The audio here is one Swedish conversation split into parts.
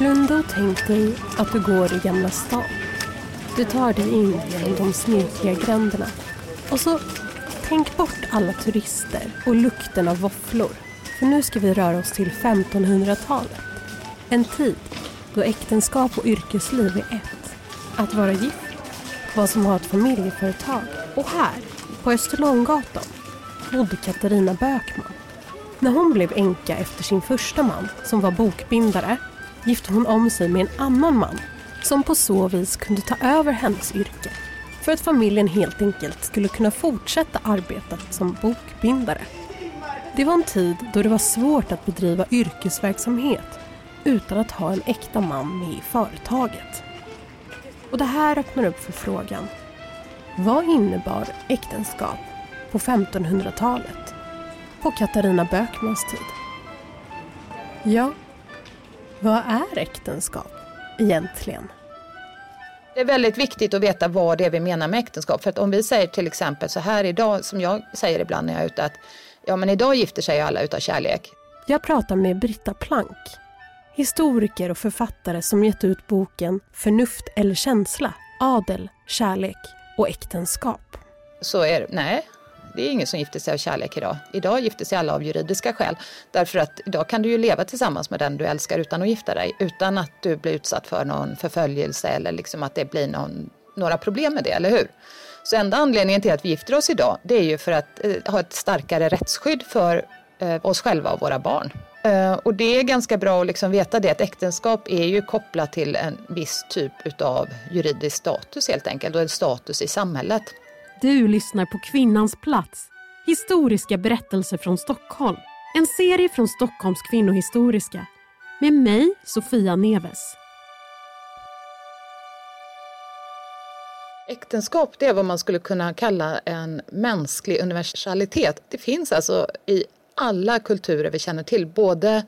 Blunda och tänk dig att du går i Gamla stan. Du tar dig in genom de snirkliga gränderna. Och så tänk bort alla turister och lukten av våfflor. För nu ska vi röra oss till 1500-talet. En tid då äktenskap och yrkesliv är ett. Att vara gift, vad som har ett familjeföretag. Och här, på Österlånggatan, bodde Katarina Bökman. När hon blev änka efter sin första man, som var bokbindare, gifte hon om sig med en annan man som på så vis kunde ta över hennes yrke för att familjen helt enkelt skulle kunna fortsätta arbetet som bokbindare. Det var en tid då det var svårt att bedriva yrkesverksamhet utan att ha en äkta man med i företaget. Och det här öppnar upp för frågan. Vad innebar äktenskap på 1500-talet? På Katarina Bökmans tid? Ja, vad är äktenskap egentligen? Det är väldigt viktigt att veta vad det är vi menar med äktenskap. För att om vi säger till exempel så här idag, som jag säger ibland när jag är ute, att ja men idag gifter sig alla utav kärlek. Jag pratar med Britta Plank, historiker och författare som gett ut boken Förnuft eller känsla, adel, kärlek och äktenskap. Så är det, nej, det är ingen som gifter sig av kärlek idag. Idag gifter sig alla av juridiska skäl. Därför att idag kan du ju leva tillsammans med den du älskar utan att gifta dig. Utan att du blir utsatt för någon förföljelse eller liksom att det blir någon, några problem med det, eller hur? Så enda anledningen till att vi gifter oss idag det är ju för att eh, ha ett starkare rättsskydd för eh, oss själva och våra barn. Eh, och det är ganska bra att liksom veta det att äktenskap är ju kopplat till en viss typ av juridisk status helt enkelt och en status i samhället. Du lyssnar på Kvinnans plats. Historiska berättelser från Stockholm. En serie från Stockholms kvinnohistoriska. Med mig, Sofia Neves. Äktenskap det är vad man skulle kunna kalla en mänsklig universalitet. Det finns alltså i alla kulturer vi känner till, både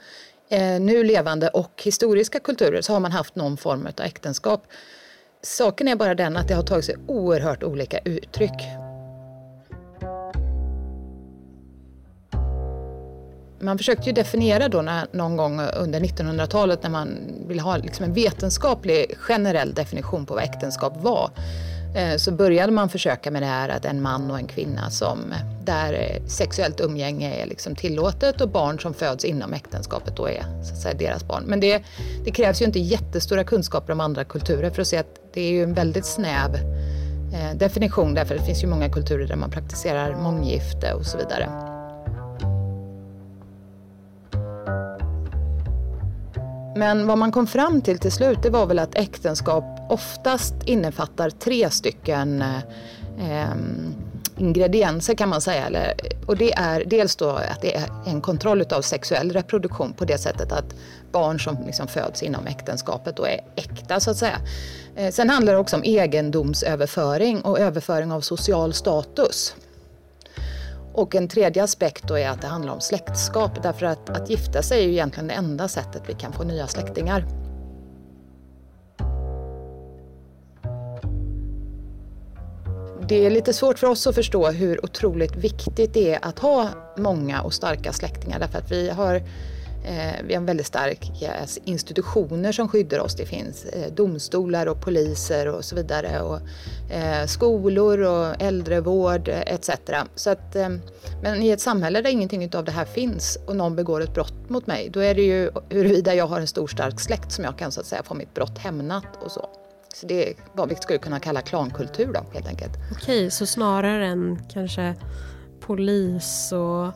eh, nu levande och historiska kulturer, så har man haft någon form av äktenskap. Saken är bara den att det har tagit sig oerhört olika uttryck. Man försökte ju definiera då när, någon gång under 1900-talet när man ville ha liksom en vetenskaplig generell definition på vad äktenskap var. Eh, så började man försöka med det här att en man och en kvinna som eh, där eh, sexuellt umgänge är liksom tillåtet och barn som föds inom äktenskapet då är så att säga, deras barn. Men det, det krävs ju inte jättestora kunskaper om andra kulturer för att se att det är ju en väldigt snäv eh, definition därför det finns ju många kulturer där man praktiserar månggifte och så vidare. Men vad man kom fram till till slut det var väl att äktenskap oftast innefattar tre stycken eh, eh, ingredienser kan man säga. Eller, och det är dels då att det är en kontroll av sexuell reproduktion på det sättet att barn som liksom föds inom äktenskapet då är äkta så att säga. Eh, sen handlar det också om egendomsöverföring och överföring av social status. Och en tredje aspekt då är att det handlar om släktskap därför att att gifta sig är ju egentligen det enda sättet vi kan få nya släktingar. Det är lite svårt för oss att förstå hur otroligt viktigt det är att ha många och starka släktingar därför att vi har Eh, vi har väldigt starka institutioner som skyddar oss. Det finns eh, domstolar och poliser och så vidare. Och, eh, skolor och äldrevård eh, etc. Så att, eh, men i ett samhälle där ingenting av det här finns och någon begår ett brott mot mig, då är det ju huruvida jag har en stor stark släkt som jag kan så att säga få mitt brott hämnat och så. Så det är vad vi skulle kunna kalla klankultur då helt enkelt. Okej, så snarare än kanske polis och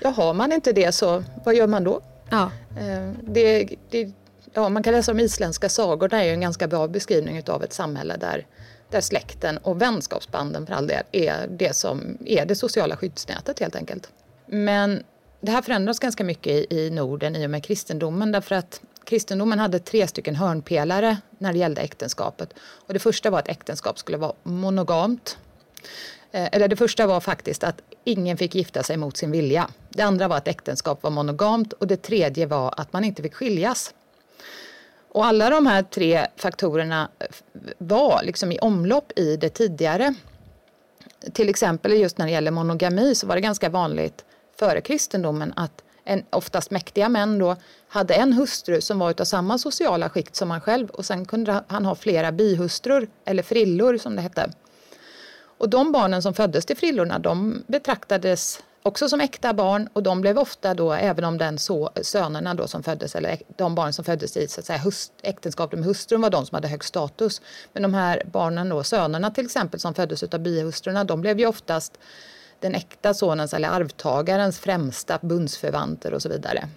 Ja, har man inte det så vad gör man då? Ja. Eh, det, det, ja, man kan läsa om isländska sagor, det är ju en ganska bra beskrivning av ett samhälle där, där släkten och vänskapsbanden för all del är det som är det sociala skyddsnätet helt enkelt. Men det här förändras ganska mycket i, i Norden i och med kristendomen därför att kristendomen hade tre stycken hörnpelare när det gällde äktenskapet. Och det första var att äktenskap skulle vara monogamt. Eh, eller det första var faktiskt att ingen fick gifta sig mot sin vilja. Det andra var att äktenskap var monogamt och det tredje var att man inte fick skiljas. Och alla de här tre faktorerna var liksom i omlopp i det tidigare. Till exempel just när det gäller monogami så var det ganska vanligt före kristendomen att en, oftast mäktiga män då, hade en hustru som var av samma sociala skikt som han själv och sen kunde han ha flera bihustrur, eller frillor som det hette. Och de barnen som föddes till frillorna de betraktades också som äkta barn och de blev ofta då, även om den så, sönerna då som föddes, eller de barn som föddes i så att säga, hust, äktenskapet med hustrun var de som hade högst status. Men de här barnen då, sönerna till exempel som föddes av bihustrurna, de blev ju oftast den äkta sonens eller arvtagarens främsta bundsförvanter och så vidare.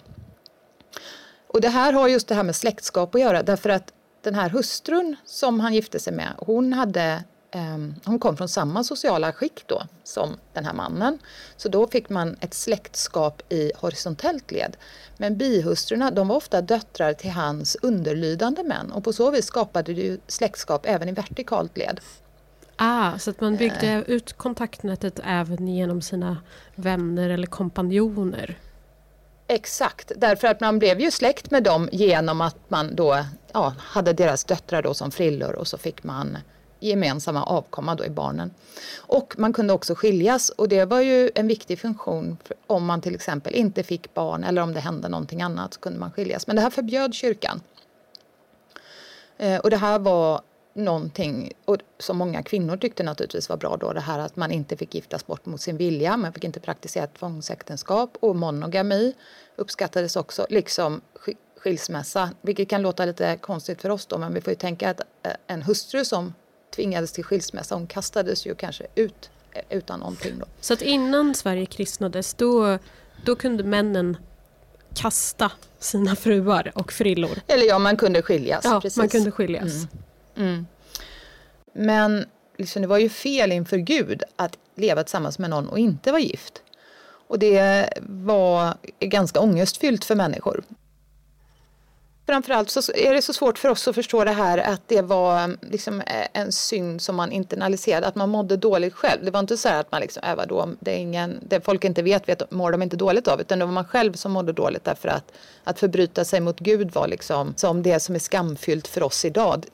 Och det här har just det här med släktskap att göra därför att den här hustrun som han gifte sig med, hon hade eh, hon kom från samma sociala skikt då som den här mannen. Så då fick man ett släktskap i horisontellt led. Men bihustrurna de var ofta döttrar till hans underlydande män och på så vis skapade det ju släktskap även i vertikalt led. Ah, så att man byggde äh. ut kontaktnätet även genom sina vänner eller kompanjoner? Exakt, därför att man blev ju släkt med dem genom att man då ja, hade deras döttrar då som frillor och så fick man gemensamma avkomma då i barnen. Och man kunde också skiljas och det var ju en viktig funktion om man till exempel inte fick barn eller om det hände någonting annat så kunde man skiljas. Men det här förbjöd kyrkan. Eh, och det här var någonting och som många kvinnor tyckte naturligtvis var bra då det här att man inte fick giftas bort mot sin vilja, man fick inte praktisera tvångsäktenskap och monogami uppskattades också, liksom skilsmässa, vilket kan låta lite konstigt för oss då men vi får ju tänka att eh, en hustru som tvingades till skilsmässa. Hon kastades ju kanske ut eh, utan någonting. Då. Så att innan Sverige kristnades då, då kunde männen kasta sina fruar och frillor? Eller ja, man kunde skiljas. Ja, precis. man kunde skiljas. Mm. Mm. Men liksom, det var ju fel inför Gud att leva tillsammans med någon och inte vara gift. Och det var ganska ångestfyllt för människor framförallt så är det så svårt för oss att förstå det här att det var liksom en synd som man internaliserade, att man mådde dåligt själv. Det var inte så att man liksom, äh, vadå, det är ingen, det folk inte vet, vet mår de inte dåligt av, utan det var man själv som mådde dåligt därför att att förbryta sig mot Gud var liksom som det som är skamfyllt för oss idag.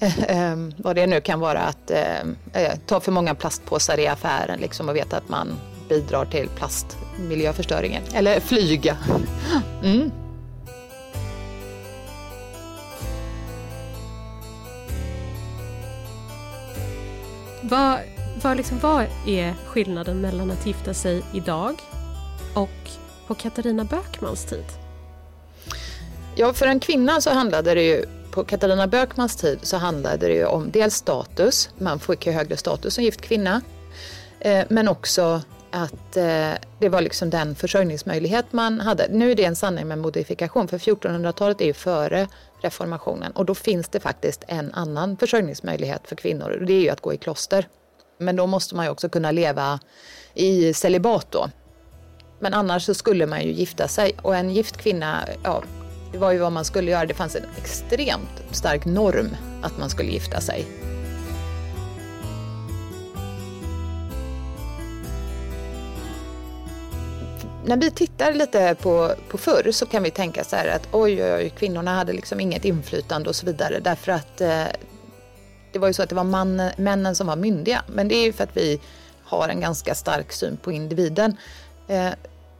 Ehm, vad det nu kan vara att eh, ta för många plastpåsar i affären liksom och veta att man bidrar till plastmiljöförstöringen. Eller flyga. Mm. Vad, vad, liksom, vad är skillnaden mellan att gifta sig idag och på Katarina Bökmans tid? Ja, för en kvinna så handlade det ju på Katarina Bökmans tid så handlade det ju om dels status, man fick ju högre status som gift kvinna, eh, men också att eh, det var liksom den försörjningsmöjlighet man hade. Nu är det en sanning med modifikation för 1400-talet är ju före reformationen och då finns det faktiskt en annan försörjningsmöjlighet för kvinnor och det är ju att gå i kloster. Men då måste man ju också kunna leva i celibat då. Men annars så skulle man ju gifta sig och en gift kvinna, ja, det var ju vad man skulle göra. Det fanns en extremt stark norm att man skulle gifta sig. när vi tittar lite på, på förr så kan vi tänka så här att oj, oj, oj, kvinnorna hade liksom inget inflytande och så vidare därför att eh, det var ju så att det var man, männen som var myndiga. Men det är ju för att vi har en ganska stark syn på individen. Eh,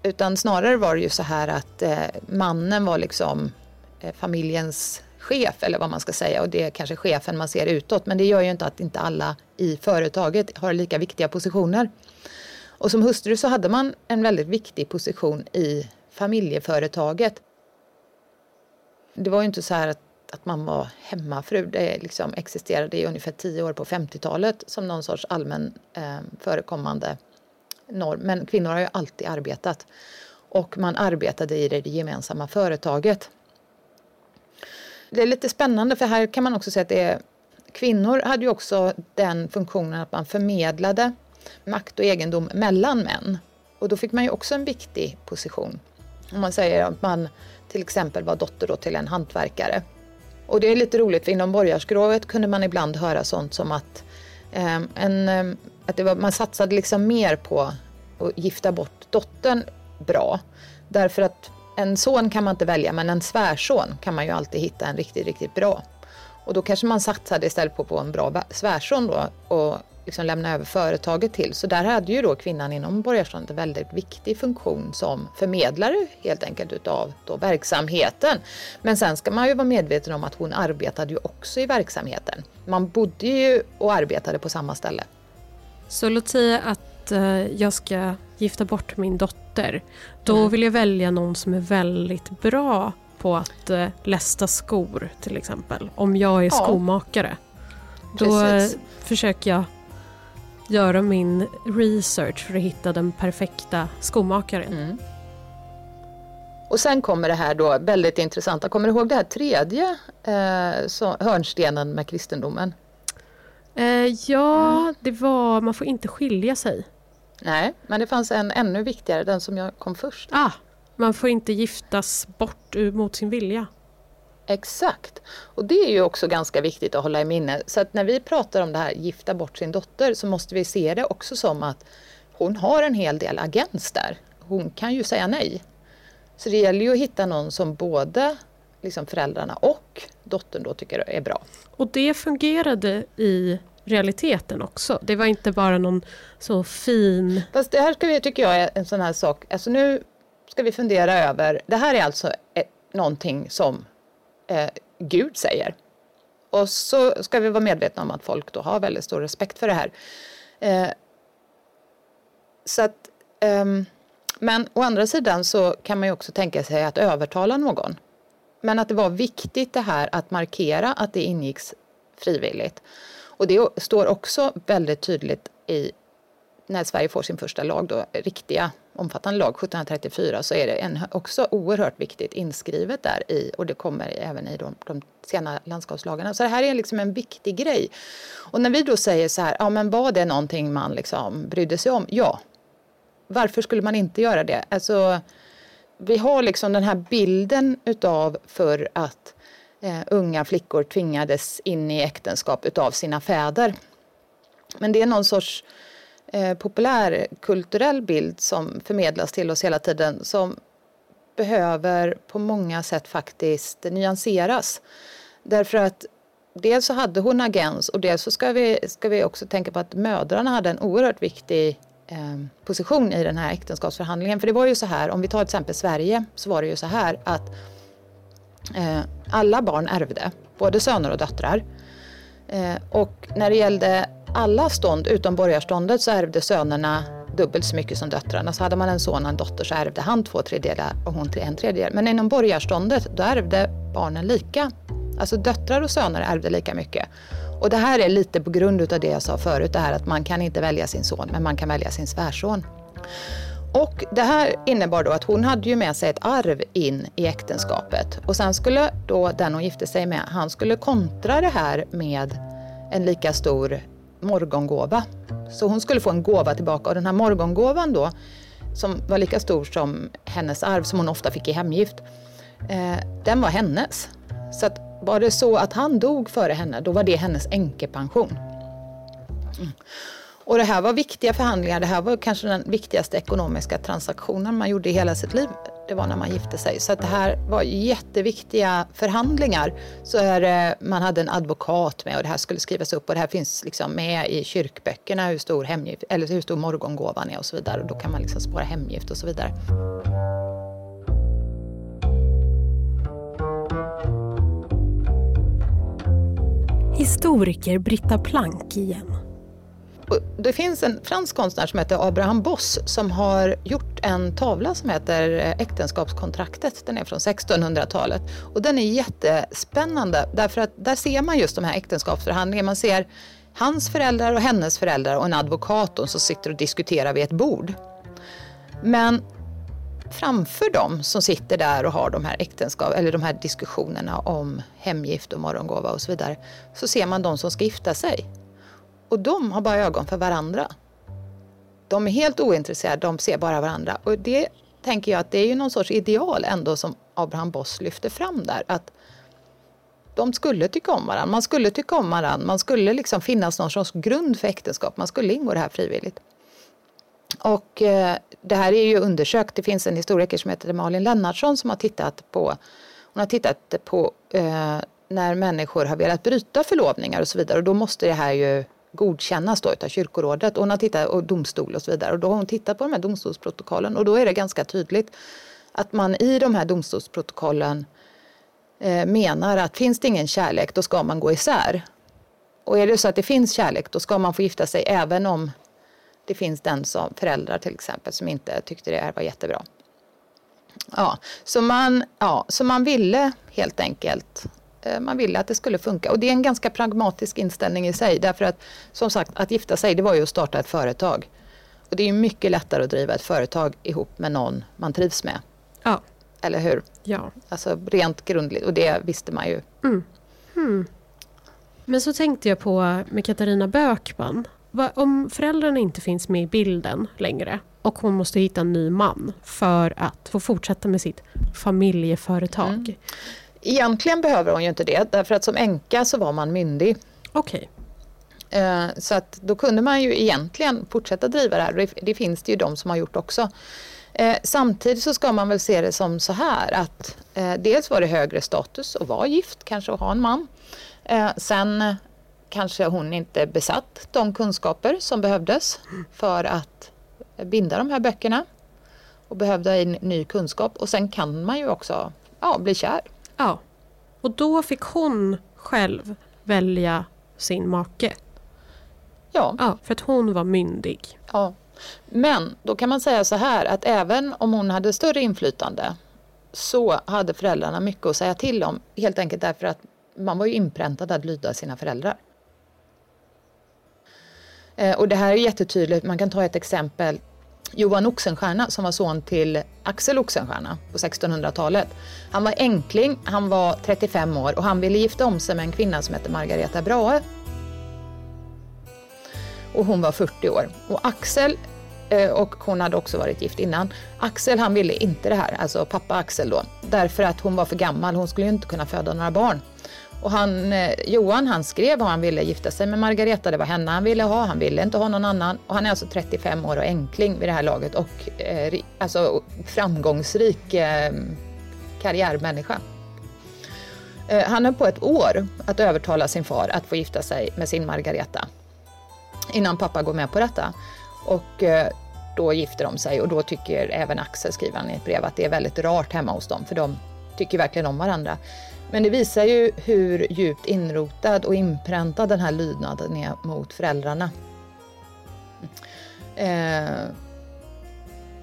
utan snarare var det ju så här att eh, mannen var liksom eh, familjens chef eller vad man ska säga och det är kanske chefen man ser utåt men det gör ju inte att inte alla i företaget har lika viktiga positioner. Och som hustru så hade man en väldigt viktig position i familjeföretaget. Det var ju inte så här att, att man var hemmafru. Det liksom existerade i ungefär tio år på 50-talet som någon sorts allmän eh, förekommande norm. Men kvinnor har ju alltid arbetat. Och man arbetade i det gemensamma företaget. Det är lite spännande för här kan man också säga att det är, kvinnor hade ju också den funktionen att man förmedlade makt och egendom mellan män. Och då fick man ju också en viktig position. Om man säger att man till exempel var dotter till en hantverkare. Och det är lite roligt för inom borgarskrovet kunde man ibland höra sånt som att, Ehm, en, eh, att det var, man satsade liksom mer på att gifta bort dottern bra. Därför att en son kan man inte välja men en svärson kan man ju alltid hitta en riktigt, riktigt bra. Och då kanske man satsade istället på, på en bra svärson då och liksom lämna över företaget till. Så där hade ju då kvinnan inom borgarståndet en väldigt viktig funktion som förmedlare helt enkelt utav då verksamheten. Men sen ska man ju vara medveten om att hon arbetade ju också i verksamheten. Man bodde ju och arbetade på samma ställe. Så låt säga att eh, jag ska gifta bort min dotter. Då mm. vill jag välja någon som är väldigt bra på att eh, lästa skor till exempel. Om jag är ja. skomakare. Då Precis. försöker jag göra min research för att hitta den perfekta skomakaren. Mm. Och sen kommer det här då väldigt intressanta, kommer du ihåg det här tredje eh, så, hörnstenen med kristendomen? Eh, ja, mm. det var man får inte skilja sig. Nej, men det fanns en ännu viktigare, den som jag kom först. Ah, man får inte giftas bort mot sin vilja. Exakt. Och det är ju också ganska viktigt att hålla i minne. Så att när vi pratar om det här gifta bort sin dotter så måste vi se det också som att hon har en hel del agens där. Hon kan ju säga nej. Så det gäller ju att hitta någon som både liksom föräldrarna och dottern då tycker är bra. Och det fungerade i realiteten också. Det var inte bara någon så fin... Fast det här ska vi, tycker jag är en sån här sak. Alltså nu ska vi fundera över. Det här är alltså någonting som eh, Gud säger. Och så ska vi vara medvetna om att folk då har väldigt stor respekt för det här. Eh, så att, eh, men å andra sidan så kan man ju också tänka sig att övertala någon. Men att det var viktigt det här att markera att det ingicks frivilligt. Och det står också väldigt tydligt i när Sverige får sin första lag, då, riktiga omfattande lag 1734 så är det en, också oerhört viktigt inskrivet där i och det kommer även i de, de sena landskapslagarna. Så det här är liksom en viktig grej. Och när vi då säger så här, ja men var det någonting man liksom brydde sig om? Ja. Varför skulle man inte göra det? Alltså, vi har liksom den här bilden utav för att eh, unga flickor tvingades in i äktenskap utav sina fäder. Men det är någon sorts eh, populärkulturell bild som förmedlas till oss hela tiden som behöver på många sätt faktiskt nyanseras. Därför att dels så hade hon agens och dels så ska vi, ska vi också tänka på att mödrarna hade en oerhört viktig eh, position i den här äktenskapsförhandlingen. För det var ju så här, om vi tar till exempel Sverige, så var det ju så här att eh, alla barn ärvde, både söner och döttrar. Eh, och när det gällde alla stånd utom borgarståndet så ärvde sönerna dubbelt så mycket som döttrarna. Så hade man en son och en dotter så ärvde han två tredjedelar och hon en tredjedel. Men inom borgarståndet då ärvde barnen lika. Alltså döttrar och söner ärvde lika mycket. Och det här är lite på grund av det jag sa förut, det här att man kan inte välja sin son men man kan välja sin svärson. Och det här innebar då att hon hade ju med sig ett arv in i äktenskapet och sen skulle då den hon gifte sig med, han skulle kontra det här med en lika stor morgongåva. Så hon skulle få en gåva tillbaka och den här morgongåvan då, som var lika stor som hennes arv som hon ofta fick i hemgift, eh, den var hennes. Så att var det så att han dog före henne, då var det hennes änkepension. Mm. Och det här var viktiga förhandlingar. Det här var kanske den viktigaste ekonomiska transaktionen man gjorde i hela sitt liv. Det var när man gifte sig. Så det här var jätteviktiga förhandlingar. Så är man hade en advokat med och det här skulle skrivas upp och det här finns liksom med i kyrkböckerna hur stor, hemgift, eller hur stor morgongåvan är och så vidare. Och då kan man liksom spara hemgift och så vidare. Historiker Britta Plank igen. Det finns en fransk konstnär som heter Abraham Boss som har gjort en tavla som heter eh, Äktenskapskontraktet. Den är från 1600-talet och den är jättespännande därför att där ser man just de här äktenskapsförhandlingarna. Man ser hans föräldrar och hennes föräldrar och en advokat som sitter och diskuterar vid ett bord. Men framför dem som sitter där och har de här äktenskap eller de här diskussionerna om hemgift och morgongåva och så vidare så ser man de som ska gifta sig. Och de har bara ögon för varandra. De är helt ointresserade, de ser bara varandra. Och det tänker jag att det är ju någon sorts ideal ändå som Abraham Boss lyfter fram där. Att de skulle tycka om varandra, man skulle tycka om varandra, man skulle liksom finnas någon sorts grund för äktenskap, man skulle ingå det här frivilligt. Och eh, det här är ju undersökt, det finns en historiker som heter Malin Lennartsson som har tittat på, hon har tittat på eh, när människor har velat bryta förlovningar och så vidare och då måste det här ju godkännas då utav kyrkorådet och, hon har tittat, och domstol och så vidare. Och då har hon tittat på de här domstolsprotokollen och då är det ganska tydligt att man i de här domstolsprotokollen eh, menar att finns det ingen kärlek då ska man gå isär. Och är det så att det finns kärlek då ska man få gifta sig även om det finns den som föräldrar till exempel som inte tyckte det här var jättebra. Ja, så man, ja, så man ville helt enkelt man ville att det skulle funka och det är en ganska pragmatisk inställning i sig därför att som sagt att gifta sig det var ju att starta ett företag. Och det är mycket lättare att driva ett företag ihop med någon man trivs med. Ja. Eller hur? Ja. Alltså rent grundligt och det visste man ju. Mm. Mm. Men så tänkte jag på med Katarina Bökman. Om föräldrarna inte finns med i bilden längre och hon måste hitta en ny man för att få fortsätta med sitt familjeföretag. Mm. Egentligen behöver hon ju inte det därför att som änka så var man myndig. Okej. Okay. Eh, så att då kunde man ju egentligen fortsätta driva det här. Det, finns det ju de som har gjort också. Eh, samtidigt så ska man väl se det som så här att eh, dels var det högre status att vara gift, kanske att ha en man. Sen kanske hon inte besatt de kunskaper som behövdes för att binda de här böckerna och behövde en ny kunskap och sen kan man ju också ja, bli kär. Ja, och då fick hon själv välja sin make. Ja. ja för att hon var myndig. Ja. Men då kan man säga så här att även om hon hade större inflytande så hade föräldrarna mycket att säga till om. Helt enkelt därför att man var ju inpräntad att lyda sina föräldrar. Eh, och det här är jättetydligt. Man kan ta ett exempel. Johan Oxenstierna som var son till Axel Oxenstierna på 1600-talet. Han var enkling, han var 35 år och han ville gifta om sig med en kvinna som hette Margareta Brahe. Och hon var 40 år. Och Axel eh, och hon hade också varit gift innan. Axel han ville inte det här, alltså pappa Axel då, därför att hon var för gammal, hon skulle ju inte kunna föda några barn. Och han, eh, Johan han skrev vad han ville gifta sig med Margareta, det var henne han ville ha, han ville inte ha någon annan. Och han är alltså 35 år och enkling vid det här laget och eh, alltså framgångsrik eh, karriärmänniska. Eh, han höll på ett år att övertala sin far att få gifta sig med sin Margareta innan pappa går med på detta. Och eh, då gifter de sig och då tycker även Axel, skriver han i ett brev, att det är väldigt rart hemma hos dem för de tycker verkligen om varandra. Men det visar ju hur djupt inrotad och inpräntad den här lydnaden är mot föräldrarna. Eh,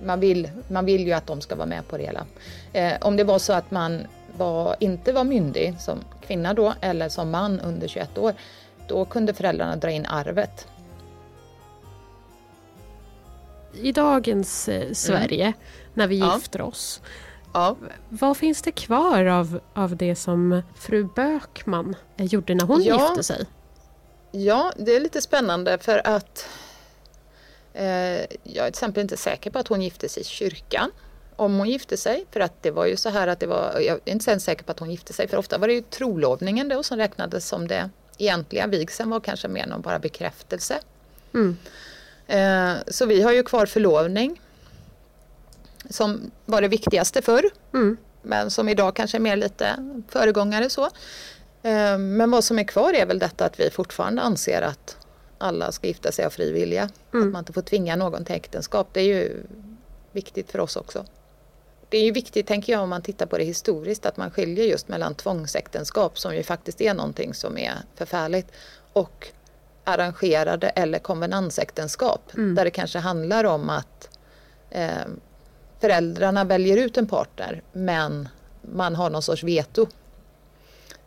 man, vill, man vill ju att de ska vara med på det hela. Eh, om det var så att man var, inte var myndig som kvinna då eller som man under 21 år, då kunde föräldrarna dra in arvet i dagens eh, Sverige, mm. när vi ja. gifter oss, ja. vad finns det kvar av, av det som fru Bökman gjorde när hon ja. gifte sig? Ja, det är lite spännande för att eh, jag är till exempel inte säker på att hon gifte sig i kyrkan. Om hon gifte sig, för att det var ju så här att det var, jag är inte ens säker på att hon gifte sig, för ofta var det ju trolovningen då som räknades som det egentliga. Vigseln var kanske mer någon bara bekräftelse. Mm. Eh, så vi har ju kvar förlovning. Som var det viktigaste förr. Mm. Men som idag kanske är mer lite föregångare så. Eh, men vad som är kvar är väl detta att vi fortfarande anser att alla ska gifta sig av fri vilja. Mm. Att man inte får tvinga någon till äktenskap. Det är ju viktigt för oss också. Det är ju viktigt, tänker jag, om man tittar på det historiskt, att man skiljer just mellan tvångsäktenskap, som ju faktiskt är någonting som är förfärligt, och arrangerade eller konvenansäktenskap mm. där det kanske handlar om att eh, föräldrarna väljer ut en partner men man har någon sorts veto.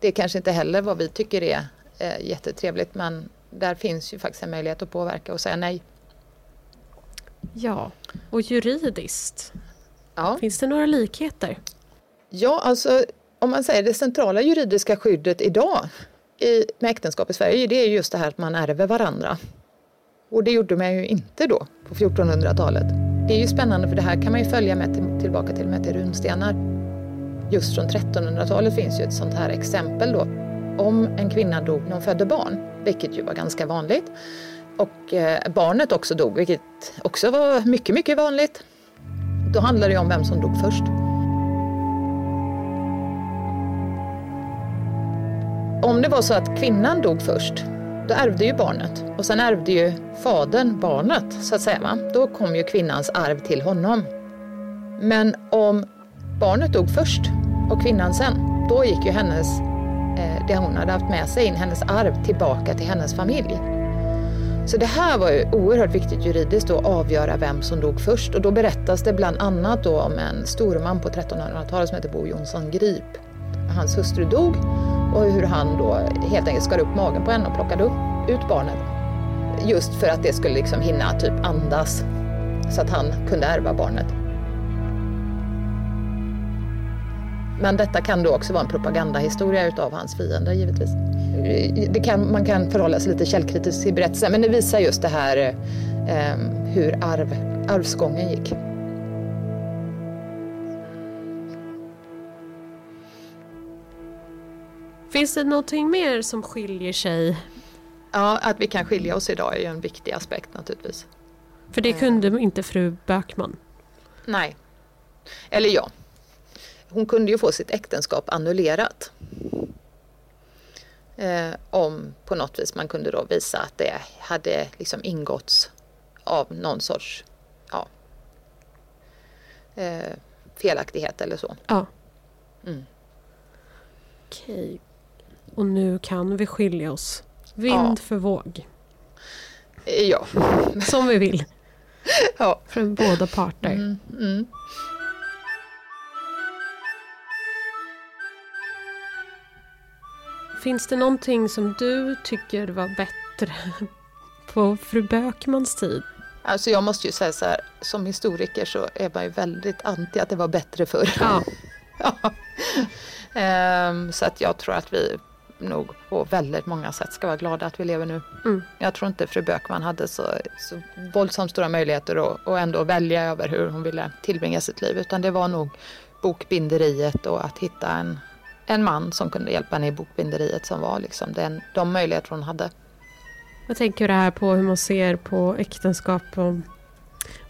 Det är kanske inte heller vad vi tycker är eh, jättetrevligt men där finns ju faktiskt en möjlighet att påverka och säga nej. Ja, och juridiskt? Ja. Finns det några likheter? Ja, alltså om man säger det centrala juridiska skyddet idag i, med äktenskap i Sverige det är just det här att man ärver varandra. Och det gjorde man ju inte då på 1400-talet. Det är ju spännande för det här kan man ju följa med till, tillbaka till med till runstenar. Just från 1300-talet finns ju ett sånt här exempel då. Om en kvinna dog när hon födde barn, vilket ju var ganska vanligt, och eh, barnet också dog, vilket också var mycket, mycket vanligt. Då handlar det ju om vem som dog först. Om det var så att kvinnan dog först, då ärvde ju barnet och sen ärvde ju fadern barnet så att säga. Va? Då kom ju kvinnans arv till honom. Men om barnet dog först och kvinnan sen, då gick ju hennes, eh, det hon hade haft med sig in, hennes arv tillbaka till hennes familj. Så det här var ju oerhört viktigt juridiskt att avgöra vem som dog först och då berättas det bland annat då om en storman på 1300-talet som heter Bo Jonsson Grip. Hans hustru dog och hur han då helt enkelt skar upp magen på henne och plockade upp, ut barnet. Just för att det skulle liksom hinna typ andas så att han kunde ärva barnet. Men detta kan då också vara en propagandahistoria utav hans fiender givetvis. Det kan, man kan förhålla sig lite källkritiskt till berättelsen men det visar just det här eh, hur arv, arvsgången gick. Finns det någonting mer som skiljer sig? Ja, att vi kan skilja oss idag är ju en viktig aspekt naturligtvis. För det kunde inte fru Bökman. Nej. Eller ja. Hon kunde ju få sitt äktenskap annullerat. Eh, om på något vis man kunde då visa att det hade liksom ingåtts av någon sorts ja, eh, felaktighet eller så. Ja. Mm. Okej. Och nu kan vi skilja oss. Vind Ja. för våg. Ja. Som vi vill. ja. Från båda parter. Mm, mm. Finns det någonting som du tycker var bättre på fru Bökmans tid? Alltså jag måste ju säga så här, som historiker så är man ju väldigt anti att det var bättre förr. Ja. Ja. Ehm, så att jag tror att vi nog på väldigt många sätt ska vara glada att vi lever nu. Mm. Jag tror inte fru Bökman hade så, så våldsamt stora möjligheter att, att ändå välja över hur hon ville tillbringa sitt liv. Utan det var nog bokbinderiet och att hitta en, en man som kunde hjälpa henne i bokbinderiet som var liksom den, de möjligheter hon hade. Jag tänker det här på hur man ser på äktenskap och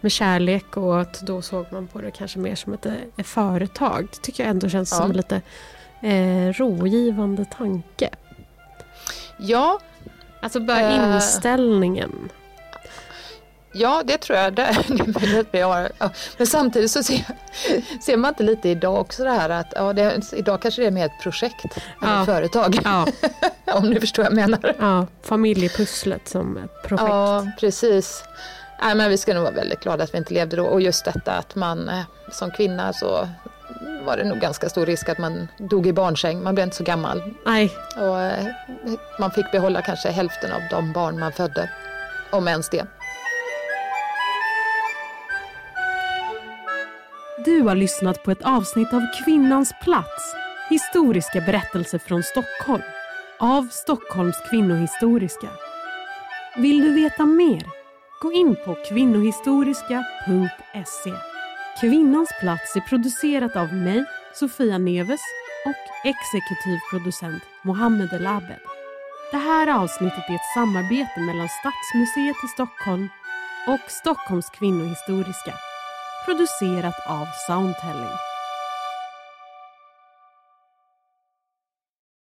med kärlek och att då såg man på det kanske mer som ett, ett företag. Det tycker jag ändå känns Ja. som lite eh, rogivande tanke. Ja, Alltså bara Eh. inställningen. Ja, det tror jag. Det är möjligt vi har. Men samtidigt så ser, ser man inte lite idag också det här att ja, det, idag kanske det är mer ett projekt än Ja. ett företag. Ja, Om du förstår vad jag menar. ja, familjepusslet som ett projekt. Ja, precis. Nej, men vi ska nog vara väldigt glada att vi inte levde då. Och just detta att man eh, som kvinna så var det nog ganska stor risk att man dog i barnsäng. Man blev inte så gammal. Nej, Och eh, man fick behålla kanske hälften av de barn man födde. Om ens det. Du har lyssnat på ett avsnitt av Kvinnans plats. Historiska berättelser från Stockholm. Av Stockholms kvinnohistoriska. Vill du veta mer? Gå in på kvinnohistoriska.se. Kvinnans plats är producerat av mig, Sofia Neves och exekutiv producent Mohammed El Abed. Det här avsnittet är ett samarbete mellan Stadsmuseet i Stockholm och Stockholms kvinnohistoriska producerat av Soundtelling.